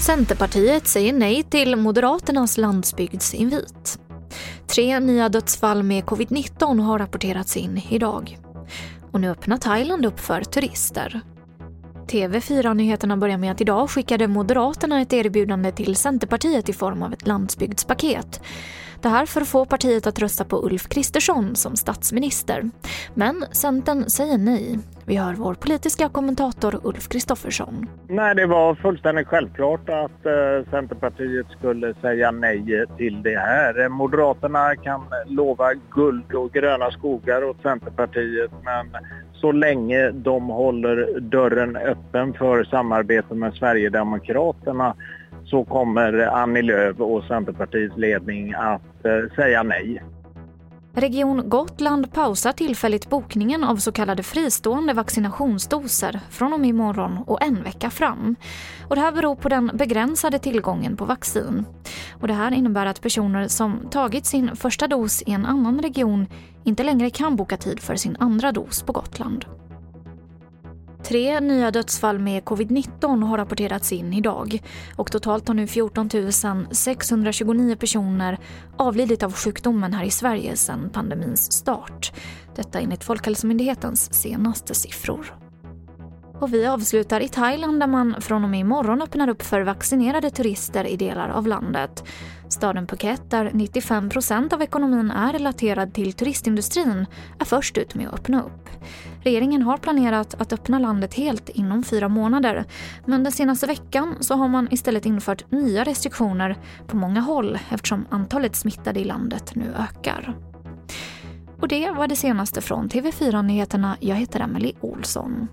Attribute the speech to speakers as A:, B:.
A: Centerpartiet säger nej till Moderaternas landsbygdsinvit. Tre nya dödsfall med covid-19 har rapporterats in idag. Och nu öppnar Thailand upp för turister. TV4-nyheterna börjar med att idag skickade Moderaterna ett erbjudande till Centerpartiet i form av ett landsbygdspaket. Det här för att få partiet att rösta på Ulf Kristersson som statsminister. Men Centern säger nej. Vi hör vår politiska kommentator Ulf Kristoffersson.
B: Nej, det var fullständigt självklart att eh, Centerpartiet skulle säga nej eh, till det här. Eh, Moderaterna kan lova guld och gröna skogar åt Centerpartiet men så länge de håller dörren öppen för samarbete med Sverigedemokraterna så kommer Annie Lööf och Centerpartiets ledning att eh, säga nej.
A: Region Gotland pausar tillfälligt bokningen av så kallade fristående vaccinationsdoser från och med imorgon och en vecka fram. Och det här beror på den begränsade tillgången på vaccin. Och det här innebär att personer som tagit sin första dos i en annan region inte längre kan boka tid för sin andra dos på Gotland. Tre nya dödsfall med covid-19 har rapporterats in idag och totalt har nu 14 629 personer avlidit av sjukdomen här i Sverige sedan pandemins start. Detta enligt Folkhälsomyndighetens senaste siffror. Och vi avslutar i Thailand där man från och med imorgon öppnar upp för vaccinerade turister i delar av landet. Staden Phuket, där 95% av ekonomin är relaterad till turistindustrin, är först ut med att öppna upp. Regeringen har planerat att öppna landet helt inom fyra månader men den senaste veckan så har man istället infört nya restriktioner på många håll eftersom antalet smittade i landet nu ökar. Och det var det senaste från TV4 Nyheterna. Jag heter Emily Olsson.